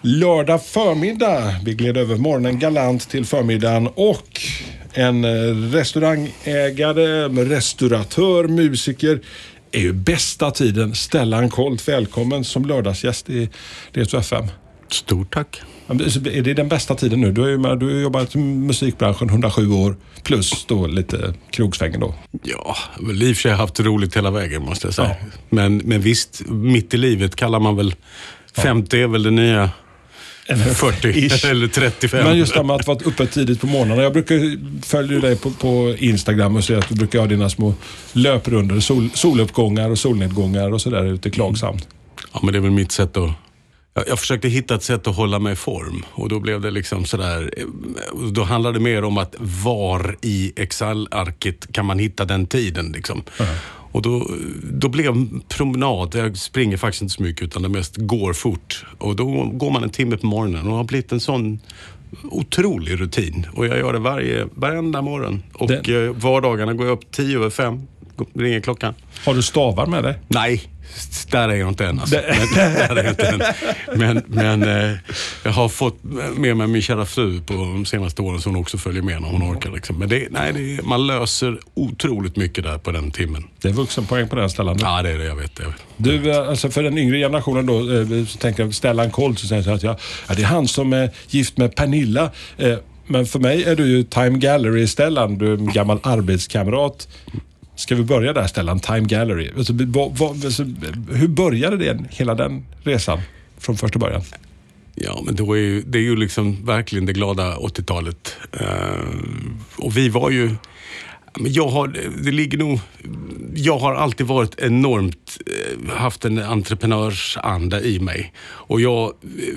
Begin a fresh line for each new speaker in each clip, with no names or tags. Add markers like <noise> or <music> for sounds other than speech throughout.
lördag förmiddag. Vi gled över morgonen galant till förmiddagen och en restaurangägare, restauratör, musiker är ju bästa tiden. Stellan Kolt, välkommen som lördagsgäst i Retro FM.
Stort tack.
Är det den bästa tiden nu? Du har, ju, du har jobbat i musikbranschen 107 år plus då lite krogsvängen då.
Ja, väl i och för sig haft roligt hela vägen måste jag säga. Ja. Men, men visst, mitt i livet kallar man väl 50 är väl det nya 40 eller 35.
Men just det med att vara uppe tidigt på morgonen. Jag brukar följa dig på, på Instagram och se att du brukar ha dina små löprundor, sol, soluppgångar och solnedgångar och sådär ute i Klagsamt.
Ja, men det är väl mitt sätt att jag försökte hitta ett sätt att hålla mig i form och då blev det liksom sådär. Då handlade det mer om att var i Excel-arket kan man hitta den tiden liksom. Mm. Och då, då blev promenad, jag springer faktiskt inte så mycket utan det mest går fort. Och då går man en timme på morgonen och det har blivit en sån otrolig rutin. Och jag gör det varje, varenda morgon. Och den... Eh, vardagarna går jag upp tio över fem, ringer klockan.
Har du stavar med dig?
Nej, där är jag inte än. Alltså. Men, där är jag inte än. men, men eh, jag har fått med mig min kära fru på de senaste åren så hon också följer med när hon orkar. Liksom. Men det, nej, det, man löser otroligt mycket där på den timmen.
Det är vuxenpoäng på den ställan.
Ja, det är det. Jag vet. Jag vet.
Du, eh, alltså för den yngre generationen då, eh, så tänker jag Stellan Colt, så säger jag att jag, ja, det är han som är gift med Pernilla. Men för mig är du ju Time Gallery-Stellan. Du är en gammal arbetskamrat. Ska vi börja där Stellan, Time Gallery. Alltså, vad, vad, alltså, hur började det, hela den resan från första början?
Ja, men då är ju, det är ju liksom verkligen det glada 80-talet. Uh, eh, och vi var ju... Jag har, det ligger nog, jag har alltid varit enormt, eh, haft en entreprenörsanda i mig. Och jag,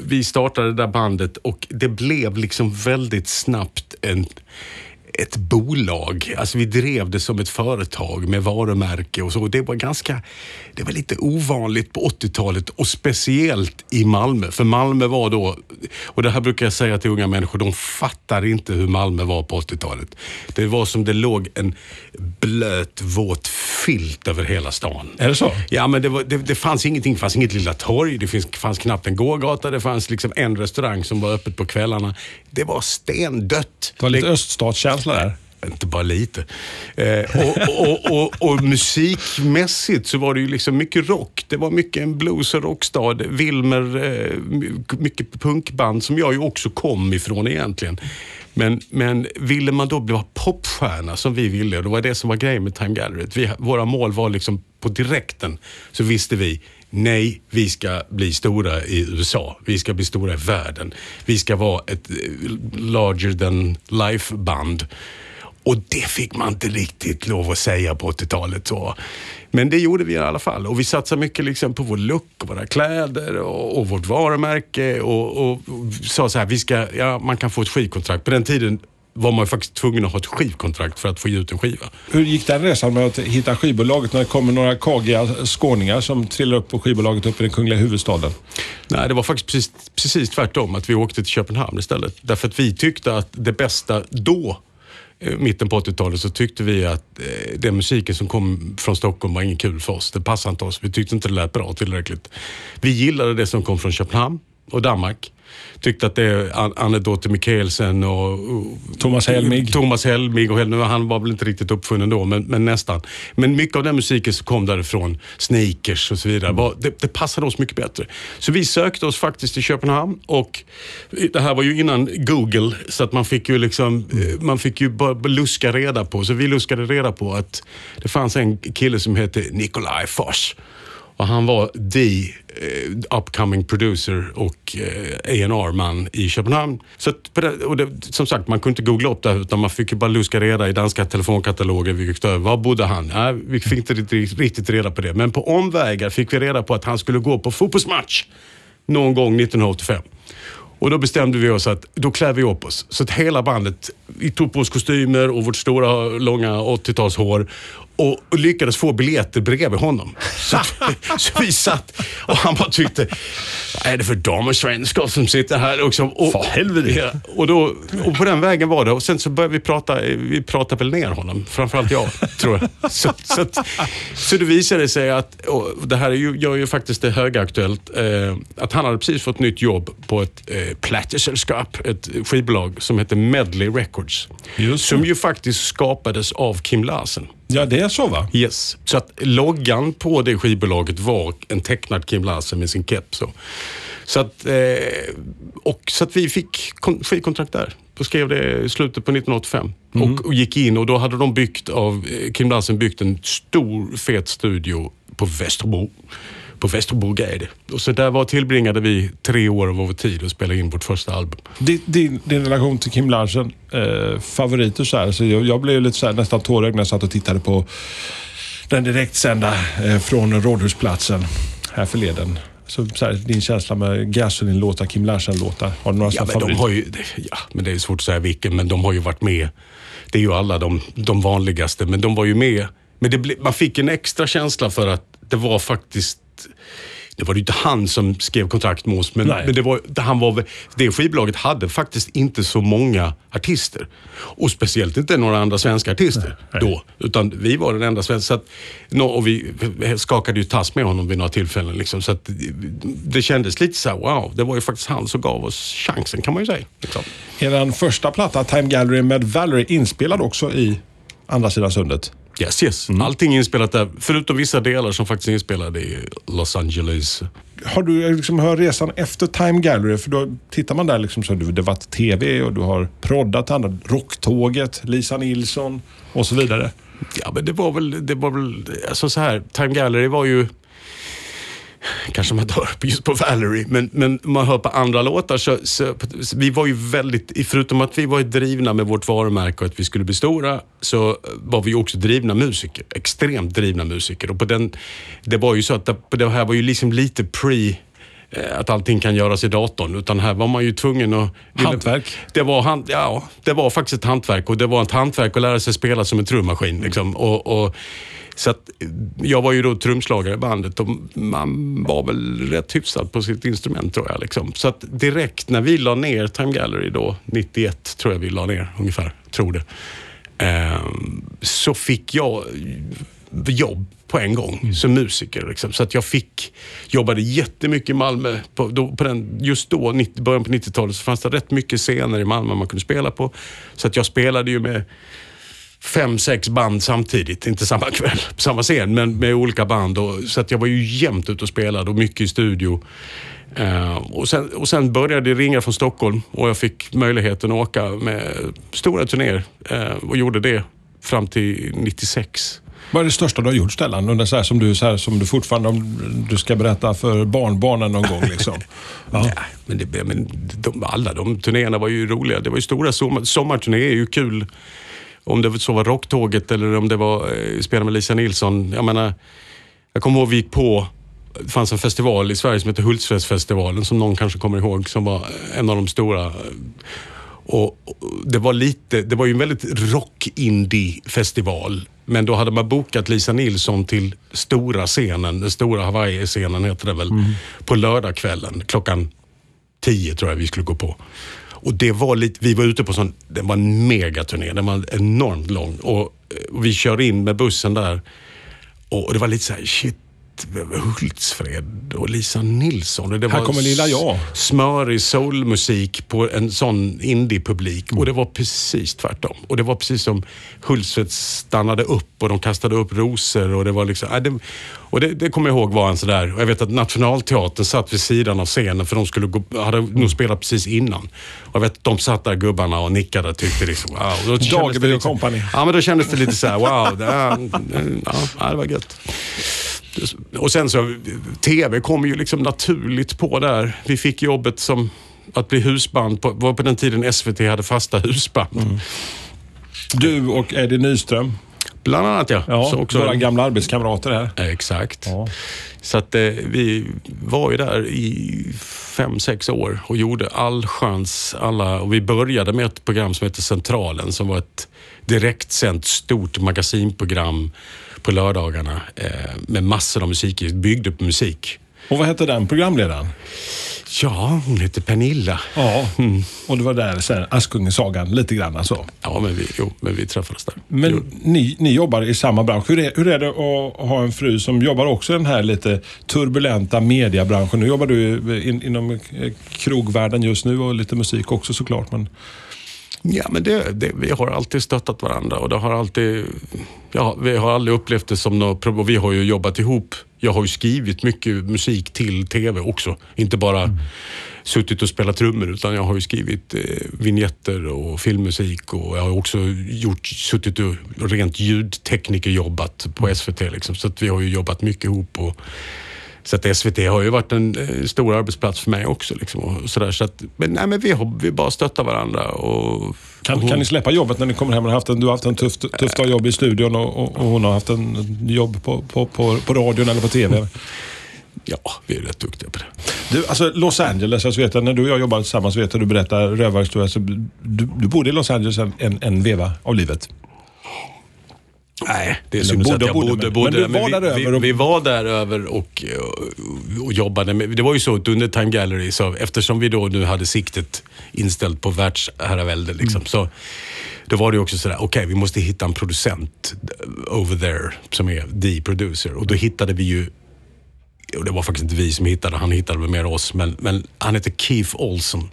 vi startade det där bandet och det blev liksom väldigt snabbt en ett bolag. Alltså vi drev det som ett företag med varumärke och så. Det var ganska, det var lite ovanligt på 80-talet och speciellt i Malmö. För Malmö var då, och det här brukar jag säga till unga människor, de fattar inte hur Malmö var på 80-talet. Det var som det låg en blöt, våt filt över hela stan.
Är det så?
Ja, men det, var, det, det fanns ingenting. Det fanns inget Lilla torg, det fanns, fanns knappt en gågata, det fanns liksom en restaurang som var öppet på kvällarna. Det var stendött.
Det var lite öststatskänsla där
inte bara lite. Eh, och, och, och, och, musikmässigt så var det ju liksom mycket rock. Det var mycket en blues och rockstad. Wilmer, eh, mycket punkband som jag ju också kom ifrån egentligen. Men, men ville man då bli popstjärna som vi ville, och det var det som var grejen med Time Gallery. Vi, våra mål var liksom på direkten så visste vi Nej, vi ska bli stora i USA. Vi ska bli stora i världen. Vi ska vara ett eh, larger than life-band. Och det fick man inte riktigt lov att säga på 80-talet. Men det gjorde vi i alla fall. Och vi satsade mycket liksom på vår look, och våra kläder och, och vårt varumärke. Och, och, och, sa så här, vi ska, ja, man kan få ett skivkontrakt. På den tiden var man faktiskt tvungen att ha ett skivkontrakt för att få ge ut en skiva.
Hur gick den resan med att hitta skivbolaget när det kommer några kagiga skåningar som trillar upp på skivbolaget uppe i den kungliga huvudstaden?
Nej, det var faktiskt precis, precis tvärtom. Att vi åkte till Köpenhamn istället. Därför att vi tyckte att det bästa då Eh, mitten på 80-talet så tyckte vi att eh, den musiken som kom från Stockholm var ingen kul för oss. Det passade inte oss. Vi tyckte inte det lät bra tillräckligt. Vi gillade det som kom från Köpenhamn och Danmark tyckte att det Anne-Dotter Mikkelsen och, och
Thomas Helmig.
Thomas Helmig och han var väl inte riktigt uppfunnen då, men, men, nästan. Men mycket av den musiken som kom därifrån, Sneakers och så vidare, var, det, det, passade oss mycket bättre. Så vi sökte oss faktiskt till Köpenhamn och det här var ju innan Google, så att man fick ju liksom, mm. man fick ju bara luska reda på, så vi luskade reda på att det fanns en kille som hette Nikolaj Fors och han var the uh, upcoming producer och eh, uh, A&R man i Köpenhamn. Så det, och det, som sagt, man kunde inte googla upp det utan man fick ju bara luska reda i danska telefonkataloger. Vi fick var bodde han? Nej, vi fick inte riktigt, riktigt reda på det. Men på omvägar fick vi reda på att han skulle gå på fotbollsmatch någon gång 1985. Och då bestämde vi oss att då klär vi upp oss. Så att hela bandet, vi tog på oss kostymer och vårt stora långa 80-talshår och, och lyckades få biljetter bredvid honom. Så, <laughs> så vi satt och han bara tyckte, vad är det för damsvenskar som sitter här? Och, och,
helvete.
Ja, och, då, och på den vägen var det. Och sen så började vi prata, vi pratade väl ner honom. Framförallt jag, tror jag. <laughs> Så, så, att, så det visade sig att, och det här är ju, gör ju faktiskt det högaktuellt, eh, att han hade precis fått nytt jobb på ett eh, plattesällskap, ett skivbolag som heter Medley Records.
Just
som ju faktiskt skapades av Kim Larsen.
Ja, det är så va?
Yes. Så att loggan på det skivbolaget var en tecknad Kim Larsen med sin keps. och- Så att, eh, och, så att vi fick kon- skivkontrakt där. Då skrev det i slutet på 1985 och, och gick in och då hade de byggt av, eh, Kim Larsen byggt en stor fet studio på Västerbro. På Västerbrogade. Och så där var tillbringade vi tre år av vår tid och spelade in vårt första album.
Din, din, din relation till Kim Larsen, eh, favoriter så här. Så jag, jag blev lite så här, nästan tårögd när jag satt och tittade på den direktsända eh, från Rådhusplatsen här förleden. Så, så här, din känsla med Gasoline-låtar, Kim Larsen-låtar. Har du några
Ja men, de har ju, ja, men det är svårt att säga vilken, men de har ju varit med. Det är ju alla de, de vanligaste, men de var ju med. Men det ble, man fick en extra känsla för att det var faktiskt det var ju inte han som skrev kontrakt med oss, men,
Nej.
men det, var, han var, det skivbolaget hade faktiskt inte så många artister. Och speciellt inte några andra svenska artister då. Utan vi var den enda svenska. Så att, och vi skakade ju tass med honom vid några tillfällen. Liksom, så att, det- kändes lite så här, wow, det var ju faktiskt han som gav oss chansen kan man ju säga. Liksom.
Er första platta, Time Gallery med Valerie, inspelad också i andra sidan sundet.
Yes, yes. Allting är inspelat där, förutom vissa delar som faktiskt är inspelade i Los Angeles.
Har du liksom hört resan efter Time Gallery? För då tittar man där liksom så du, det har varit tv och du har proddat andra. Rocktåget, Lisa Nilsson och så vidare.
Ja, men det var väl, det var väl alltså så här, Time Gallery var ju Kanske man dör just på Valerie, men, men man hör på andra låtar så, så, så vi var ju väldigt, förutom att vi var drivna med vårt varumärke och att vi skulle bli stora, så var vi också drivna musiker. Extremt drivna musiker. Och på den, det var ju så att det, det här var ju liksom lite pre eh, att allting kan göras i datorn. Utan här var man ju tvungen att...
Hantverk.
Det var, han, ja, det var faktiskt ett hantverk och det var ett hantverk att lära sig spela som en trummaskin. Liksom. Och, och, så att, jag var ju då trumslagare i bandet och man var väl rätt hyfsad på sitt instrument tror jag. Liksom. Så att direkt när vi la ner Time Gallery då, 91 tror jag vi la ner ungefär, tror det. Ehm, så fick jag jobb på en gång som musiker. Liksom. Så att jag fick, jobbade jättemycket i Malmö. På, då, på den, just då, 90, början på 90-talet, så fanns det rätt mycket scener i Malmö man kunde spela på. Så att jag spelade ju med fem, sex band samtidigt. Inte samma kväll på <laughs> samma scen, men med olika band. Och, så att jag var ju jämt ute och spelade och mycket i studio. Eh, och, sen, och sen började det ringa från Stockholm och jag fick möjligheten att åka med stora turnéer eh, och gjorde det fram till 96.
Vad är det största du har gjort Stellan? Under så här, som, du, så här, som du fortfarande om du ska berätta för barnbarnen någon gång. Liksom. Ja. <laughs>
Ja, men det, men de, alla de turnéerna var ju roliga. Det var ju stora sommar, sommarturnéer är ju kul. Om det så var Rocktåget eller om det var eh, spela med Lisa Nilsson. Jag menar, jag kommer ihåg vi gick på, det fanns en festival i Sverige som heter Hultsfredsfestivalen som någon kanske kommer ihåg som var en av de stora. Och, och det var lite, det var ju en väldigt rock-indie-festival. Men då hade man bokat Lisa Nilsson till stora scenen, den stora Hawaii-scenen heter det väl, på lördagskvällen klockan 10 tror jag vi skulle gå på. Och det var lite, vi var ute på sån, det var en megaturné, den var enormt lång. Och, och vi kör in med bussen där och det var lite så här, shit, Hultsfred och Lisa Nilsson. Och det
Här
var
kommer lilla jag.
Smörig soulmusik på en sån indie-publik. Och det var precis tvärtom. Och det var precis som Hultsfred stannade upp och de kastade upp rosor. Och det var liksom, äh, det, och det, det kommer jag ihåg var en sådär, jag vet att Nationalteatern satt vid sidan av scenen för de skulle gå, hade nog spelat precis innan. Och jag vet att de satt där gubbarna och nickade och tyckte liksom wow. Och då kändes det
Dageby och
liksom-
company.
Ja, men då kändes det lite så här, wow, det, ja, det var gött. Och sen så, TV kom ju liksom naturligt på där. Vi fick jobbet som att bli husband. På, var på den tiden SVT hade fasta husband.
Du och Eddie Nyström.
Bland annat ja.
Ja,
Så också-
våra gamla arbetskamrater här.
Exakt.
Ja.
Så att eh, vi var ju där i fem, sex år och gjorde all chans alla. Och vi började med ett program som heter Centralen som var ett direktsänt stort magasinprogram på lördagarna eh, med massor av musik byggde på musik.
Och vad hette den programledaren?
Ja, hon heter Pernilla.
Ja, och det var där sen Askungesagan lite grann alltså.
Ja, men vi, jo, men vi träffades där. Jo.
Men ni, ni jobbar i samma bransch. Hur är, hur är det att ha en fru som jobbar också i den här lite turbulenta mediebranschen? Nu jobbar du in, inom eh, krogvärlden just nu och lite musik också såklart. Men
Ja, men det, det, vi har alltid stöttat varandra och det har alltid... Ja, vi har aldrig upplevt det som något problem. Vi har ju jobbat ihop. Jag har ju skrivit mycket musik till TV också. Inte bara suttit och spelat trummor utan jag har ju skrivit eh, vignetter och filmmusik och jag har också gjort, suttit och rent ljudtekniker jobbat på SVT. Liksom. Så att vi har ju jobbat mycket ihop. Och, så att SVT har ju varit en eh, stor arbetsplats för mig också. Liksom, och sådär. Så att, men nej, men vi, vi bara stöttar varandra. Och,
kan,
och hon-
kan ni släppa jobbet när ni kommer hem? Haft en, du har haft en tufft tuff dag jobb i studion och, och, och hon har haft en jobb på, på, på, på radion eller på TV.
Ja, vi är rätt duktiga på det.
Du, alltså Los Angeles, alltså vet jag, när du och jag jobbade tillsammans, vet jag, du berättar rövarhistorier. Så du, du bodde i Los Angeles en, en, en veva av livet.
Nej, det är synd att
bodde-
jag
bodde,
bodde,
men-
bodde,
men du var
vi,
där över
vi,
och-
vi var där över och, och, och jobbade med, det var ju så att under Time Gallery, så eftersom vi då nu hade siktet inställt på världsherravälde, liksom,
Mm.
så då var det också sådär, okej vi måste hitta en producent over there som är the producer. Och då hittade vi ju och det var faktiskt inte vi som hittade, han hittade väl mer oss, men, men han heter Keith Olson.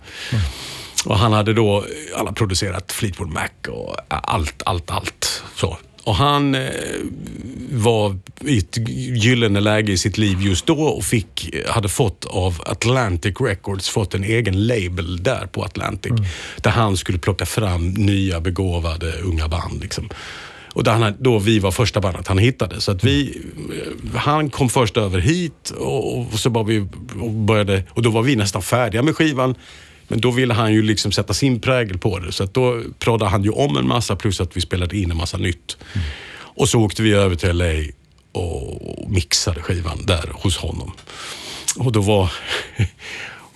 Och han hade då alla producerat Fleetwood Mac och allt, allt, allt. Så. Och han eh, var i ett gyllene läge i sitt liv just då och fick, hade fått av Atlantic Records, fått en egen label där på Atlantic. Där han skulle plocka fram nya begåvade unga band. Liksom. Och där han, då vi var första bandet han hittade. Så att vi, eh, han kom först över hit och, och så var vi och började, och då var vi nästan färdiga med skivan. Men då ville han ju liksom sätta sin prägel på det. Så att då proddade han ju om en massa plus att vi spelade in en massa nytt. Och så åkte vi över till LA och mixade skivan där hos honom. Och då var... <laughs>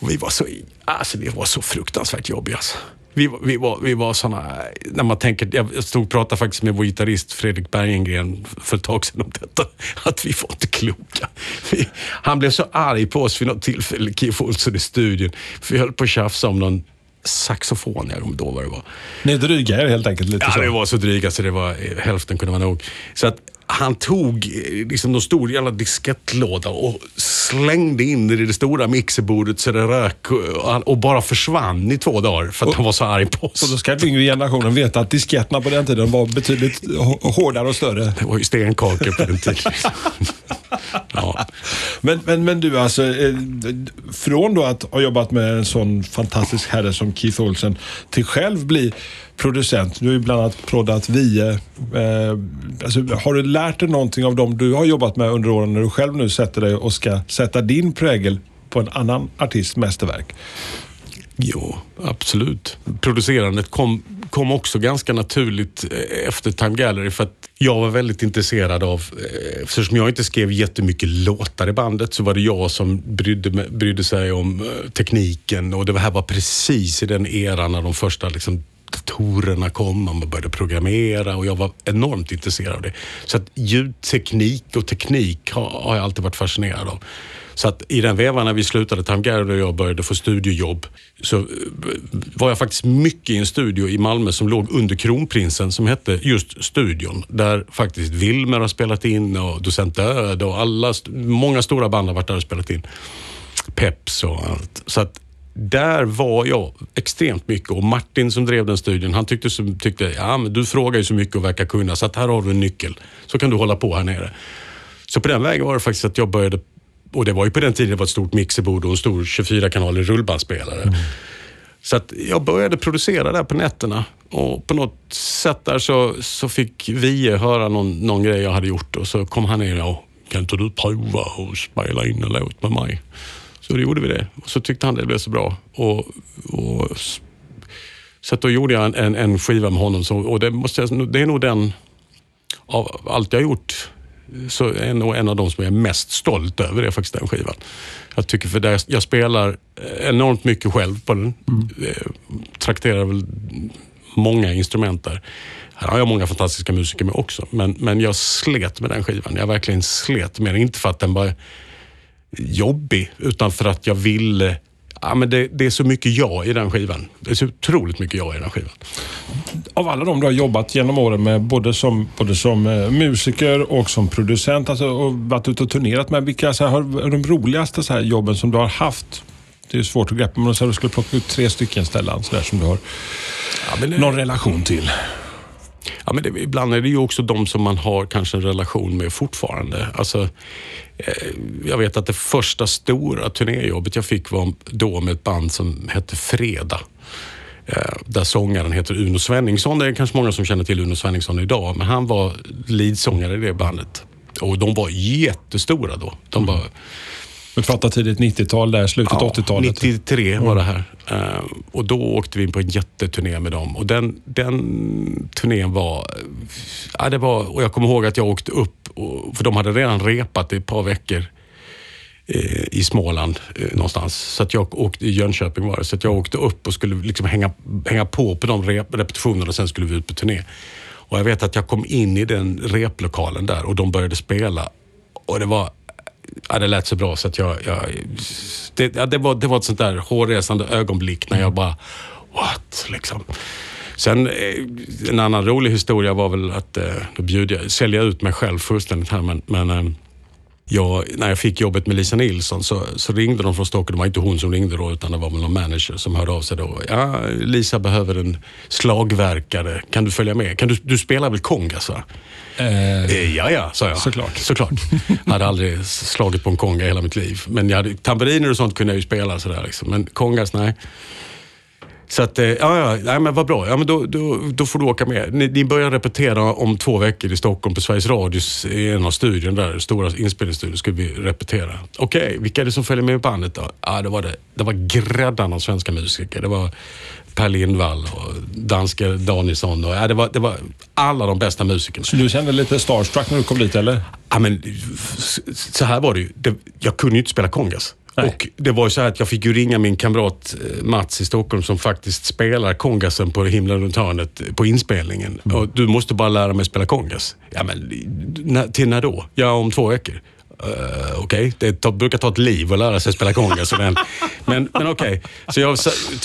Och vi var så, alltså vi var så fruktansvärt jobbiga. Alltså. Vi, var- vi var, vi var såna, när man tänker, jag stod och pratade faktiskt med vår gitarrist Fredrik Bergengren för ett tag sedan om detta. <laughs> Att vi var inte kloka. Vi, <laughs> han blev så arg på oss vid något tillfälle, Keith Olsson i studion. För vi höll på att tjafsa om någon saxofon, jag kommer inte ihåg vad det var.
Ni dryga er helt enkelt lite
Ja,
så.
vi var så dryga så det var, hälften kunde vara nog. Så att han tog eh, liksom någon stor jävla diskettlåda och slängde in det i det stora mixerbordet så det rök och, och bara försvann i två dagar för att han var så arg på
Och
oss.
då ska den yngre generationen veta att disketterna på den tiden var betydligt hå- hårdare och större.
Det var ju stenkakor på den tiden. <laughs> ja.
Men, men, men du, alltså, eh, från då att ha jobbat med en sån fantastisk herre som Keith Olsen till själv bli producent. Du har ju bland annat proddat Vie. Eh, alltså, har du lärt dig någonting av dem du har jobbat med under åren när du själv nu sätter dig och ska sätta din prägel på en annan artists mästerverk?
Jo, absolut. Producerandet kom, kom också ganska naturligt eh, efter Time Gallery för att jag var väldigt intresserad av, eh, eftersom jag inte skrev jättemycket låtar i bandet så var det jag som brydde, brydde sig om eh, tekniken och det här var precis i den eran när de första liksom, datorerna kom, man började programmera och jag var enormt intresserad av det. Så att ljudteknik och teknik har, har jag alltid varit fascinerad av. Så att i den vevan när vi slutade Time Gallery och jag började få studiojobb så eh, var jag faktiskt mycket i en studio i Malmö som låg under Kronprinsen som hette just Studion. Där faktiskt Wilmer har spelat in och Docent Död och alla, många stora band har varit där och spelat in. Peps och allt. Så att där var jag extremt mycket och Martin som drev den studion, han tyckte, som, tyckte ja men du frågar ju så mycket och verkar kunna så att här har du en nyckel. Så kan du hålla på här nere. Så på den vägen var det faktiskt att jag började, och det var ju på den tiden det var ett stort mixerbord och en stor 24-kanalig rullbandspelare. Så att jag började producera där på nätterna och på något sätt där så, så fick Vie höra någon, någon grej jag hade gjort och så kom han ner och kan inte du prova och spela in en låt med mig? Så då gjorde vi det och så tyckte han det blev så bra. Och, och, så att då gjorde jag en, en, en skiva med honom så, och det, måste jag, det är nog den av allt jag gjort så är nog en av de som jag är mest stolt över är faktiskt den skivan. Jag tycker för det, jag spelar enormt mycket själv på den. Mm. Trakterar väl många instrument där. Här har jag många fantastiska musiker med också. Men, men jag slet med den skivan. Jag verkligen slet med den. Inte för att den var jobbig, utan för att jag ville Ja, men det, det, är så mycket jag i den skivan. Det är så otroligt mycket jag i den skivan.
Av alla de du har jobbat genom åren med, både som, både som eh, musiker och som producent alltså, och varit ute och turnerat med, vilka så här, har de roligaste så här, jobben som du har haft? Det är svårt att greppa, men om du skulle plocka ut tre stycken ställen så där, som du har ja, men, någon relation till.
Ja, men det, ibland är det ju också de som man har kanske en relation med fortfarande. Alltså, eh, jag vet att det första stora turnéjobbet jag fick var då med ett band som hette Freda. Eh, där sångaren heter Uno Svenningsson. Det är kanske många som känner till Uno Svenningsson idag, men han var leadsångare i det bandet. Och de var jättestora då. De var
vi pratar tidigt 90-tal där, slutet ja, 80-talet.
93 var det här. Uh, och då åkte vi in på en jätteturné med dem. Och den, den turnén var... Ja, det var... Och jag kommer ihåg att jag åkte upp, och, för de hade redan repat i ett par veckor uh, i Småland uh, någonstans. Så att jag åkte, i Jönköping var det. Så att jag åkte upp och skulle liksom hänga, hänga på på de rep, repetitionerna och sen skulle vi ut på turné. Och jag vet att jag kom in i den replokalen där och de började spela. Och det var ja, det lät så bra så att jag... jag det, ja, det, var, det var ett sånt där hårresande ögonblick när jag bara, what? Liksom. Sen eh, en annan rolig historia var väl att, eh, då bjuder jag, säljer jag ut mig själv fullständigt här, men, men eh, jag, när jag fick jobbet med Lisa Nilsson så, så, ringde de från Stockholm. Det var inte hon som ringde då, utan det var väl någon manager som hörde av sig då. Ja, Lisa behöver en slagverkare. Kan du följa med? Kan du, du spelar väl kongas va? Eh, eh, ja, ja, sa jag.
Såklart.
Såklart. Jag <laughs> hade aldrig slagit på en konga i hela mitt liv. Men jag hade, tamburiner och sånt kunde jag ju spela. Sådär, liksom. Men kongas, nej. Så att, eh, ja, ja, nej, men vad bra. Ja, men då, då, då får du åka med. Ni, ni börjar repetera om två veckor i Stockholm på Sveriges Radios, i en av studien där, stora inspelningsstudion, ska vi repetera. Okej, okay, vilka är det som följer med i bandet då? Ja, det var, det. Det var gräddan av svenska musiker. Det var Per Lindvall och danske Danielsson. Och, ja, det, var, det var alla de bästa musikerna.
Så du kände lite starstruck när du kom dit eller?
Ja, men så här var det ju. Det, jag kunde ju inte spela kongas. Nej. Och det var ju så här att jag fick ju ringa min kamrat eh, Mats i Stockholm som faktiskt spelar kongasen på Himlen runt hörnet på inspelningen. Mm. Du måste bara lära mig spela kongas. Ja, men till när då? Ja, om två veckor. Uh, okej, okay. det brukar ta ett liv att lära sig spela congas. men men, men okej, okay. så jag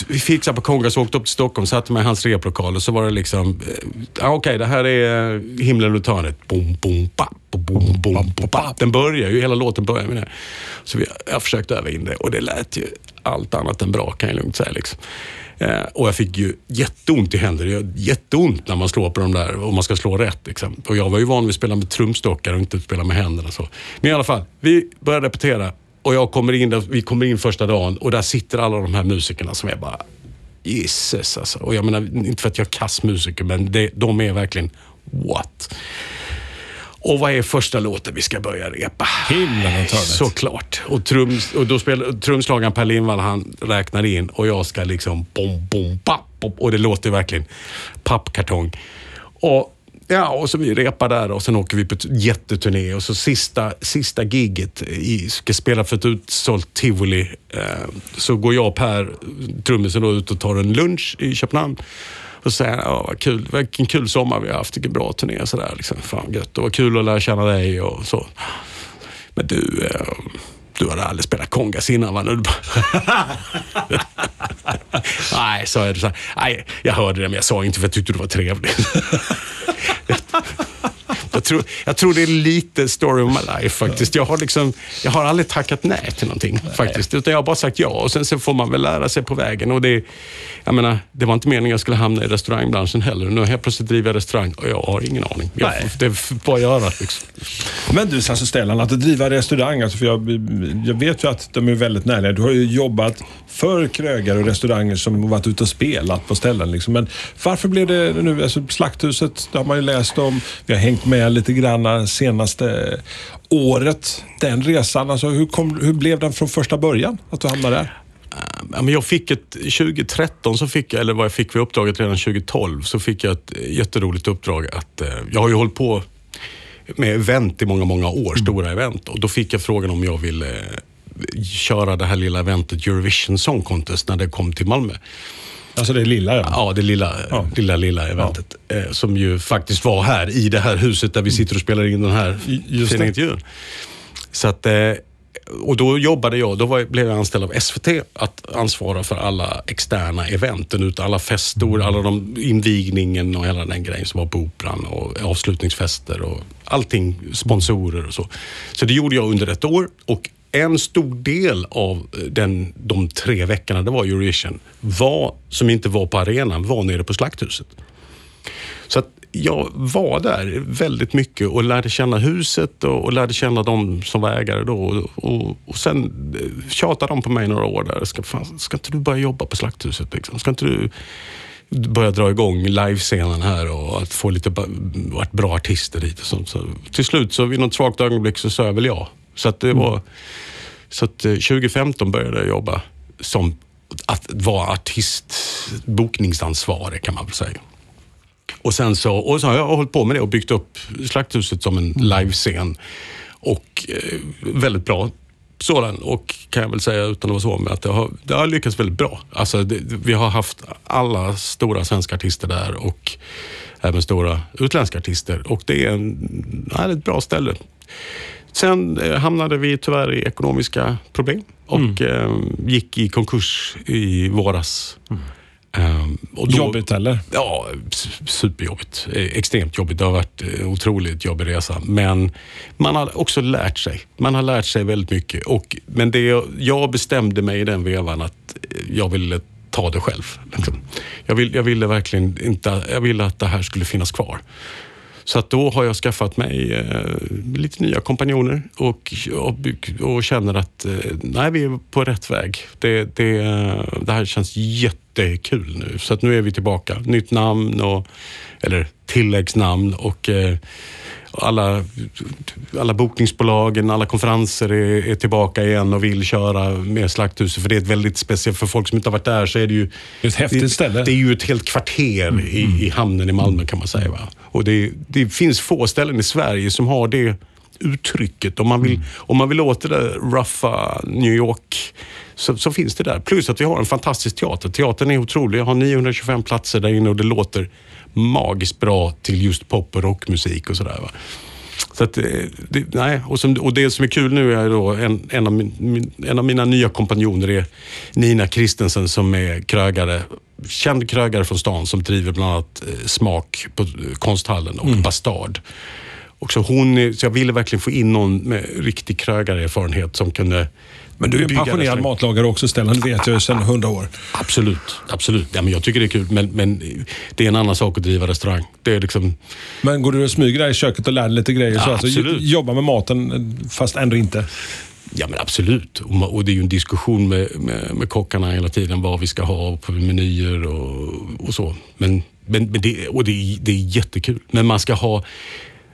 vi fixade på congas och åkte upp till Stockholm, satte mig i hans replokal och så var det liksom, uh, okej okay, det här är eh, himlen runt hörnet. Bom, bom, bap, Bom, bom. Den börjar ju, hela låten börjar med det. Så vi, jag försökte öva in det och det lät ju allt annat än bra kan jag lugnt säga. Liksom. Eh, och jag fick ju jätteont i händer. Det gör jätteont när man slår på de där om man ska slå rätt. Liksom. Och jag var ju van vid att spela med trumstockar och inte spela med händerna. Så. Men i alla fall, vi började repetera och jag kommer in, vi kommer in första dagen och där sitter alla de här musikerna som är bara Jesus alltså. Och jag menar, inte för att jag är kass musiker, men det, de är verkligen what? Och vad är första låten vi ska börja repa?
Himlen och
Såklart. Och, trum, och då spelar trumslagaren Per Lindvall, han räknar in och jag ska liksom bom, bom, papp. Och det låter verkligen pappkartong. Och Ja, och så vi repar där och sen åker vi på jätteturné och så sista, sista giget, i, ska spela för ett utsålt tivoli, eh, så går jag och Per, trummisen, ut och tar en lunch i Köpenhamn. Och så säger han, ja, vad kul, vilken kul sommar vi har haft, vilken bra turné. Så där, liksom. Fan gött, det var kul att lära känna dig och så. Men du, eh, du hade aldrig spelat kongas innan va? <laughs> Nej, sa jag. Nej, jag hörde det men jag sa inte för jag tyckte du var trevlig. <laughs> Jag tror, jag tror det är lite story of my life faktiskt. Jag har, liksom, jag har aldrig tackat nej till någonting nej. faktiskt. Utan jag har bara sagt ja och sen så får man väl lära sig på vägen. Och det, jag menar, det var inte meningen att jag skulle hamna i restaurangbranschen heller. Nu helt plötsligt driver jag restaurang och jag har ingen aning. Jag, det är bara att göra. Liksom.
Men du, alltså Stellan, att driva restaurang, alltså för jag, jag vet ju att de är väldigt nära. Du har ju jobbat för krögare och restauranger som varit ute och spelat på ställen. Liksom. Men varför blev det nu, alltså Slakthuset, det har man ju läst om. Vi har hängt med lite grann senaste året. Den resan, alltså hur, kom, hur blev den från första början? Att du hamnade där?
jag fick ett, 2013, så fick jag, eller vad jag fick vid uppdraget redan 2012, så fick jag ett jätteroligt uppdrag att, eh, jag har ju hållit på med event i många, många år. Stora event. Och då fick jag frågan om jag ville eh, köra det här lilla eventet Eurovision Song Contest när det kom till Malmö.
Alltså det lilla ja.
Ja, det lilla,
Ja.
lilla, lilla eventet. Eh, som ju faktiskt var här i det här huset där vi sitter och spelar in den här
Just
fina intervjun. Så att, eh, och då jobbade jag, då var, blev jag anställd av SVT att ansvara för alla externa eventen, ut alla festor, alla de invigningen och hela den grejen som var på Operan och avslutningsfester och allting, sponsorer och så. Så det gjorde jag under ett år och en stor del av eh, den, de tre veckorna det var Eurovision, var, som inte var på arenan, var nere på Slakthuset. Så att jag var där väldigt mycket och lärde känna huset och, och lärde känna de som var ägare då. Och, och, och sen eh, tjatade de på mig några år där. Ska, fan, ska inte du börja jobba på Slakthuset? Liksom? Ska inte du börja dra igång livescenen här och att få lite varit bra artister dit och sånt. Så till slut, så vid något svagt ögonblick så sa jag väl ja. Så att det var... Så att eh, 2015 började jag jobba som att vara artist, bokningsansvarig kan man väl säga. Och sen så, och så har jag hållit på med det och byggt upp Slakthuset som en livescen. Och eh, väldigt bra sådan. Och kan jag väl säga utan att vara så med att det har, det har lyckats väldigt bra. Alltså det, vi har haft alla stora svenska artister där och även stora utländska artister. Och det är, en, är ett bra ställe. Sen eh, hamnade vi tyvärr i ekonomiska problem och eh, gick i konkurs i våras. Ehm, och då-
Jobbigt eller?
Ja, superjobbigt. Eh, Extremt jobbigt. Det har varit en otroligt jobbig resa. Men man har också lärt sig. Man har lärt sig väldigt mycket. Och, men det, jag- jag bestämde mig i den vevan att jag ville ta det själv. Liksom. Jag, vill, jag ville verkligen inte, jag ville att det här skulle finnas kvar. Så att då har jag skaffat mig eh, lite nya kompanjoner och, och, och känner att eh, nej, vi är på rätt väg. Det, det, det här känns jättekul nu. Så att nu är vi tillbaka. Nytt namn, och, eller tilläggsnamn och eh, alla, alla bokningsbolagen, alla konferenser är, är tillbaka igen och vill köra med Slakthuset. För det är ett väldigt speciellt, för folk som inte har varit där så är det ju
Det ett häftigt
det,
ställe.
Det är ju ett helt kvarter i, i hamnen i Malmö kan man säga. Va? Och det, det finns få ställen i Sverige som har det uttrycket. Om man vill, om man vill åt det där ruffa New York så, så finns det där. Plus att vi har en fantastisk teater. Teatern är otrolig. Jag har 925 platser där inne och det låter magiskt bra till just pop och rockmusik och sådär. Så att, eh, det, nej. Och, som, och det som är kul nu är då en, en, av min, min, en av mina nya kompanjoner är Nina Kristensen som är krögare. Känd krögare från stan som driver bland annat eh, Smak på eh, Konsthallen och Bastard. Och så, hon så jag ville verkligen få in någon med riktig krögarerfarenhet som kunde
Men du är en passionerad matlagare också Stellan. Det vet jag ju sedan hundra år.
Absolut, absolut. Ja, men jag tycker det är kul, men, men det är en annan sak att driva restaurang. Det är liksom...
Men går du och smyger där i köket och lär dig lite grejer? så
Ja,
alltså,
absolut.
jobba med maten fast ändå inte.
Ja men absolut. Och, det är ju en diskussion med, med, med kockarna hela tiden vad vi ska ha på menyer och, och så. Men, men, men det, och det, är, det är jättekul. Men man ska ha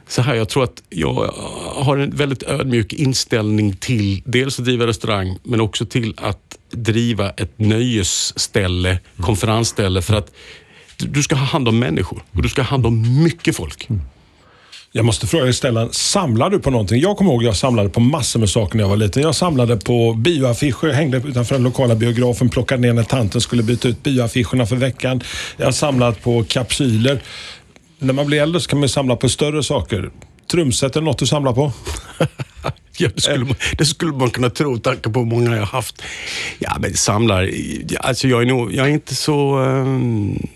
så här, jag tror att jag har en väldigt ödmjuk inställning till dels att driva restaurang men också till att driva ett nöjesställe, konferensställe för att du- du ska ha hand om människor och du ska ha hand om mycket folk.
Jag måste fråga dig Stellan, samlar du på någonting? Jag kommer ihåg jag samlade på massor med saker när jag var liten. Jag samlade på bioaffischer, jag hängde utanför den lokala biografen, plockade ner när tanten skulle byta ut bioaffischerna för veckan. Jag har samlat på kapsyler. När man blir äldre så kan man ju samla på större saker. Trumset är något du samlar på? <laughs>
Ja, det, skulle man, det skulle man kunna tro, tanke på hur många jag har haft. Ja, men samlar... Alltså jag är nog... Jag är inte så... Um,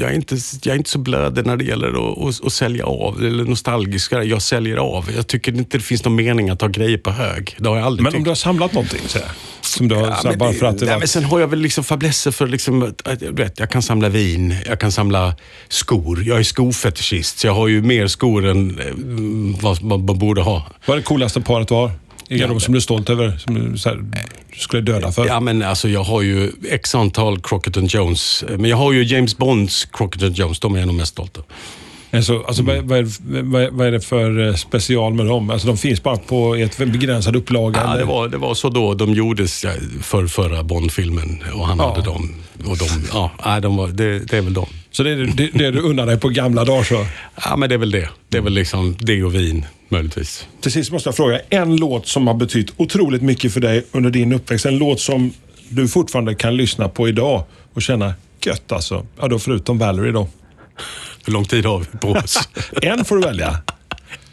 jag är inte, jag är inte så blödig när det gäller att, att, att sälja av, eller nostalgisk. Jag säljer av. Jag tycker inte det finns någon mening att ha grejer på hög. Det har jag aldrig
Men om
tyckt.
du har samlat någonting så här, som du har,
Ja,
så här,
men
bara
det-
för att det
nej,
var...
men sen har jag väl liksom fäblesser för liksom, du vet, jag kan samla vin, jag kan samla skor. Jag är skofetischist, så jag har ju mer skor än eh, vad man, man borde ha.
Vad är det coolaste paret du har? I garderoben som du är stolt över? Som du, så här, skulle döda för?
Ja, men alltså jag har ju x antal Crockett Jones. Men jag har ju James Bonds Crockett and Jones. De är jag nog mest stolt över.
Alltså, alltså, vad, vad, är, vad, vad är det för eh, special med dem? Alltså, de finns bara på ett begränsad upplaga?
Ja, det, var, det var så då de gjordes för förra Bond-filmen och han
Ja.
hade dem. Och de, ja, de var, det, det är väl de.
Så det är det, det du unnar dig på gamla dagar så?
Ja, men det är väl det. Det är väl liksom det och vin, möjligtvis.
Till sist måste jag fråga, en låt som har betytt otroligt mycket för dig under din uppväxt. En låt som du fortfarande kan lyssna på idag och känna gött alltså. Ja, då förutom Valerie då.
Hur lång tid har vi på oss? <laughs>
en får du välja.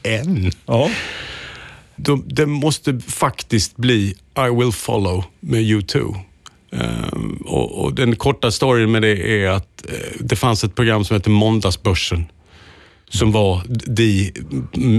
En?
Ja.
De, det måste faktiskt bli I will follow med U2. Um, och, och, Den korta storyn med det är att uh, det fanns ett program som heter Måndagsbörsen. Som var det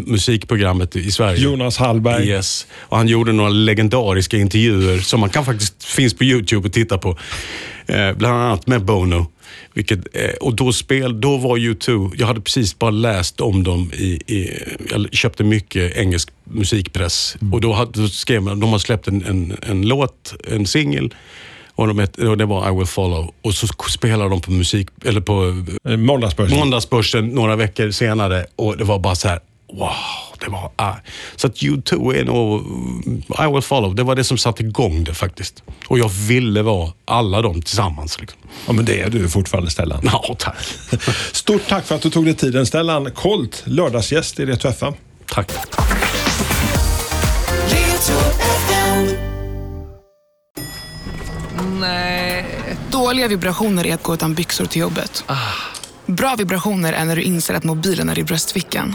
musikprogrammet i Sverige.
Jonas Hallberg.
Yes. Och han gjorde några legendariska intervjuer som man kan faktiskt finns på YouTube och titta på. Uh, bland annat med Bono. Vilket, eh, och då, spel, då var U2, jag hade precis bara läst om dem i, i jag köpte mycket engelsk musikpress. Mm. Och då, hade, då skrev man, de har släppt en, en, en låt, en singel. Och, de och det var I will follow. Och så spelade de på musik, eller på
eh, Måndagsbörsen.
Måndagsbörsen några veckor senare och det var bara så här, wow. Det var, ah. Så att U2 är nog, I will follow, det var det som satte igång det faktiskt. Och jag ville vara alla dem tillsammans. Liksom.
Ja, men det är du fortfarande Stellan.
Ja, tack. <laughs>
Stort tack för att du tog dig tiden. Stellan Kolt, lördagsgäst i Retro FM.
Tack.
Nej. Dåliga vibrationer är att gå utan byxor till jobbet. Ah. Bra vibrationer är när du inser att mobilen är i bröstfickan.